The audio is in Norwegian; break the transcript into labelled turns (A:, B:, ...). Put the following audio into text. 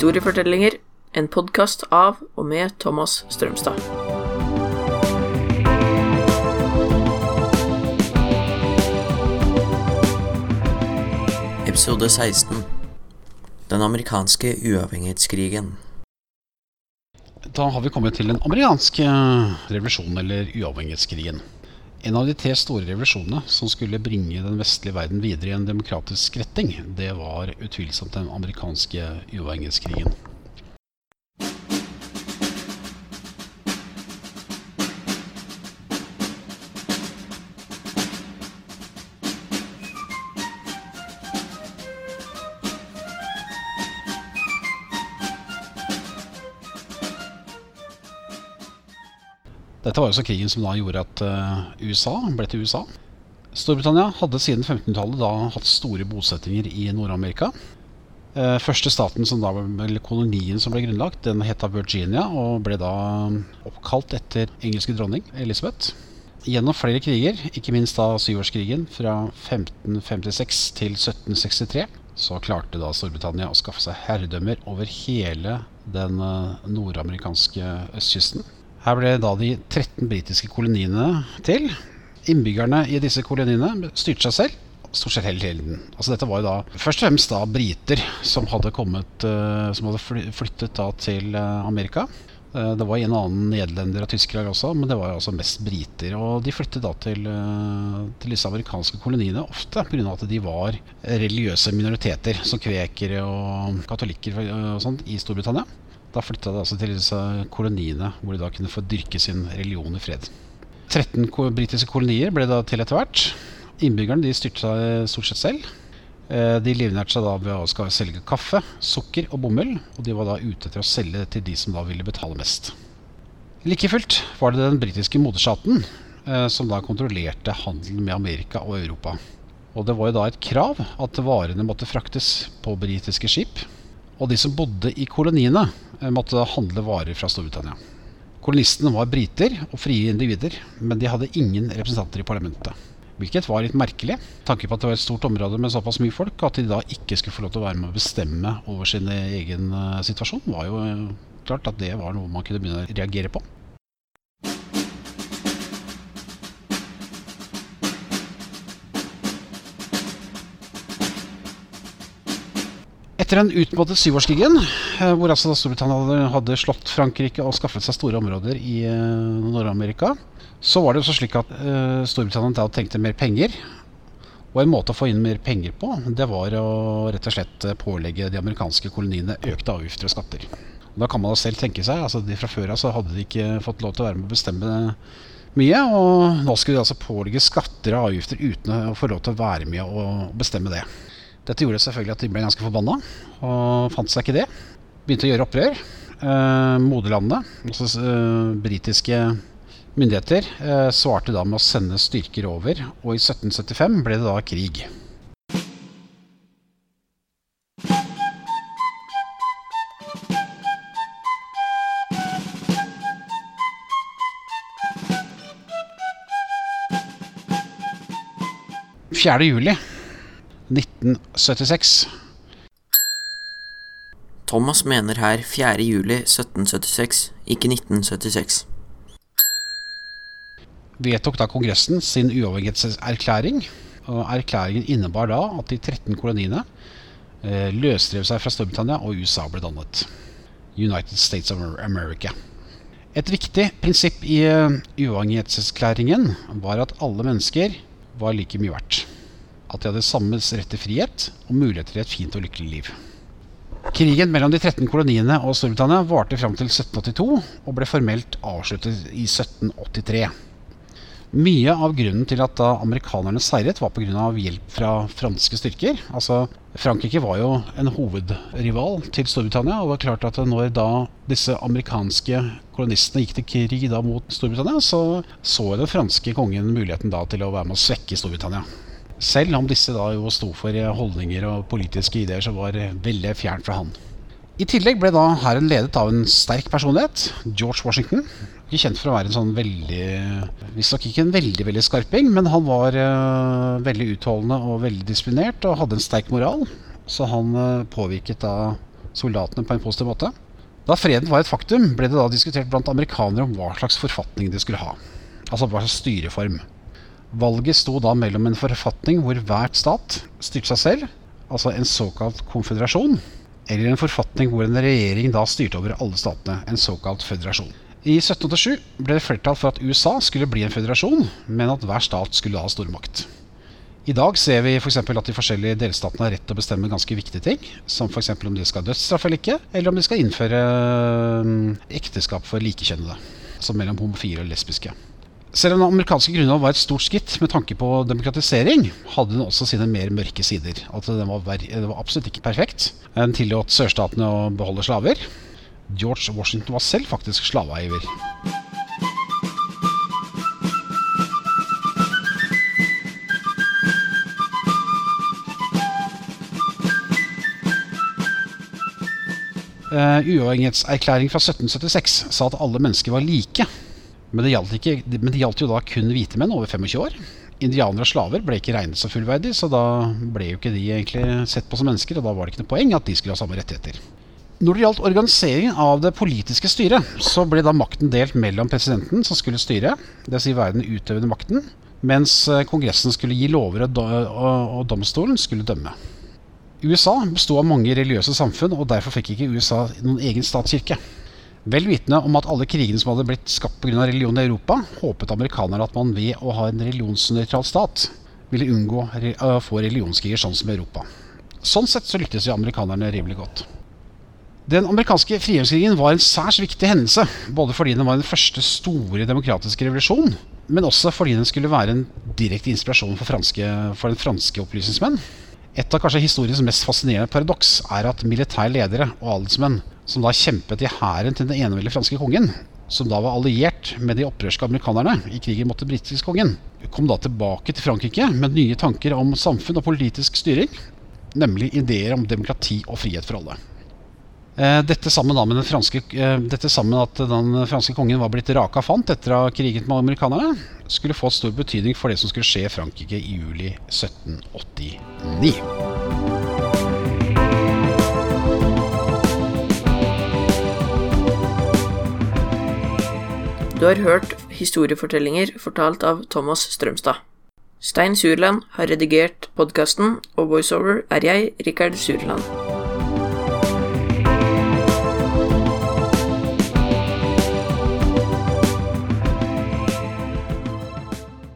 A: Historiefortellinger, en podkast av og med Thomas Strømstad.
B: Episode 16 Den amerikanske uavhengighetskrigen.
C: Da har vi kommet til den amerikanske revolusjonen, eller uavhengighetskrigen. En av de tre store revolusjonene som skulle bringe den vestlige verden videre i en demokratisk retning, det var utvilsomt den amerikanske uavhengighetskrigen. Dette var også krigen som da gjorde at uh, USA ble til USA. Storbritannia hadde siden 1500-tallet da hatt store bosettinger i Nord-Amerika. Uh, første staten som da, eller kolonien som ble grunnlagt, den het Virginia og ble da oppkalt etter engelske dronning Elizabeth. Gjennom flere kriger, ikke minst da syvårskrigen fra 1556 til 1763, så klarte da Storbritannia å skaffe seg herredømmer over hele den nordamerikanske østkysten. Her ble da de 13 britiske koloniene til. Innbyggerne i disse koloniene styrte seg selv. Stort sett hele tiden. Altså dette var jo da først og fremst da briter som hadde kommet uh, Som hadde flyttet da til uh, Amerika. Uh, det var en annen nederlender og tyskere også, men det var jo altså mest briter. Og de flyttet da til, til disse amerikanske koloniene ofte pga. at de var religiøse minoriteter, som kvekere og katolikker og sånt, i Storbritannia. Da flytta de altså til disse koloniene, hvor de da kunne få dyrke sin religion i fred. 13 britiske kolonier ble da til etter hvert. Innbyggerne de styrte seg stort sett selv. Eh, de livnærte seg da ved å selge kaffe, sukker og bomull, og de var da ute etter å selge til de som da ville betale mest. Like fullt var det den britiske moderstaten eh, som da kontrollerte handelen med Amerika og Europa. Og det var jo da et krav at varene måtte fraktes på britiske skip. Og de som bodde i koloniene, måtte handle varer fra Storbritannia. Kolonistene var briter og frie individer, men de hadde ingen representanter i parlamentet. Hvilket var litt merkelig, tanke på at det var et stort område med såpass mye folk, at de da ikke skulle få lov til å være med å bestemme over sin egen eh, situasjon, var jo eh, klart at det var noe man kunne begynne å reagere på. Etter den utmålte syvårskrigen, eh, hvor altså Storbritannia hadde slått Frankrike og skaffet seg store områder i uh, Nord-Amerika, så var det også slik at uh, Storbritannia da trengte mer penger. Og en måte å få inn mer penger på, det var å rett og slett pålegge de amerikanske koloniene økte avgifter og skatter. Og da kan man selv tenke seg, altså de fra før av så hadde de ikke fått lov til å være med å bestemme mye, og nå skulle de altså pålegge skatter og avgifter uten å få lov til å være med og bestemme det. Dette gjorde selvfølgelig at de ble ganske forbanna, og fant seg ikke det. Begynte å gjøre opprør. Eh, moderlandet, altså eh, britiske myndigheter, eh, svarte da med å sende styrker over, og i 1775 ble det da krig. Fjerde juli 1976.
B: Thomas mener her 4. juli 1776, ikke 1976.
C: Vedtok da Kongressen sin uavhengighetserklæring. og Erklæringen innebar da at de 13 koloniene eh, løsrev seg fra Storbritannia, og USA ble dannet. United States of America. Et viktig prinsipp i uh, uavhengighetserklæringen var at alle mennesker var like mye verdt at de hadde samme rett til frihet og muligheter til et fint og lykkelig liv. Krigen mellom de 13 koloniene og Storbritannia varte fram til 1782 og ble formelt avsluttet i 1783. Mye av grunnen til at da amerikanerne seiret, var pga. hjelp fra franske styrker. Altså, Frankrike var jo en hovedrival til Storbritannia. Og det var klart at når da disse amerikanske kolonistene gikk til krig da mot Storbritannia, så så den franske kongen muligheten da til å være med å svekke Storbritannia. Selv om disse da jo sto for holdninger og politiske ideer som var veldig fjernt fra han. I tillegg ble da hæren ledet av en sterk personlighet, George Washington. Ikke kjent for å være en sånn veldig Visstnok ikke en veldig veldig skarping, men han var uh, veldig utholdende og veldig disiplinert og hadde en sterk moral. Så han uh, påvirket da soldatene på en positiv måte. Da freden var et faktum, ble det da diskutert blant amerikanere om hva slags forfatning de skulle ha. Altså hva slags styreform. Valget sto da mellom en forfatning hvor hvert stat styrte seg selv, altså en såkalt konføderasjon, eller en forfatning hvor en regjering da styrte over alle statene, en såkalt føderasjon. I 1787 ble det flertall for at USA skulle bli en føderasjon, men at hver stat skulle ha stormakt. I dag ser vi f.eks. at de forskjellige delstatene har rett til å bestemme ganske viktige ting. Som f.eks. om de skal ha dødsstraff eller ikke, eller om de skal innføre mm, ekteskap for likekjønnede. Altså mellom homofile og lesbiske. Selv om den amerikanske grunnloven var et stort skritt med tanke på demokratisering, hadde den også sine mer mørke sider. At den var, den var absolutt ikke perfekt. Den tillot sørstatene å beholde slaver. George Washington var selv faktisk slaveeier. Uh, Uavhengighetserklæringen fra 1776 sa at alle mennesker var like. Men det, gjaldt ikke, men det gjaldt jo da kun hvite menn over 25 år. Indianere og slaver ble ikke regnet som fullverdige, så da ble jo ikke de egentlig sett på som mennesker, og da var det ikke noe poeng at de skulle ha samme rettigheter. Når det gjaldt organiseringen av det politiske styret, så ble da makten delt mellom presidenten, som skulle styre, dvs. Si være den utøvende makten, mens eh, Kongressen skulle gi lover, og domstolen skulle dømme. USA besto av mange religiøse samfunn, og derfor fikk ikke USA noen egen statskirke. Vel vitende om at alle krigene som hadde blitt skapt pga. religion i Europa, håpet amerikanerne at man ved å ha en religionsnøytral stat ville unngå å få religionskriger sånn som i Europa. Sånn sett så lyktes jo amerikanerne rimelig godt. Den amerikanske frigjøringskrigen var en særs viktig hendelse, både fordi den var den første store demokratiske revolusjonen, men også fordi den skulle være en direkte inspirasjon for, franske, for den franske opplysningsmenn et av kanskje historiens mest fascinerende paradoks er at militære ledere og adelsmenn som da kjempet i hæren til den eneveldige franske kongen, som da var alliert med de opprørske amerikanerne i krigen mot den britiske kongen, kom da tilbake til Frankrike med nye tanker om samfunn og politisk styring, nemlig ideer om demokrati og frihet for alle. Eh, dette sammen, da den franske, eh, dette sammen at den franske kongen var blitt raka fant etter å ha kriget med amerikanerne, skulle få stor betydning for det som skulle skje i Frankrike i juli 1789.
A: Du har hørt historiefortellinger fortalt av Thomas Strømstad. Stein Surland har redigert podkasten, og voiceover er jeg, Rikard Surland.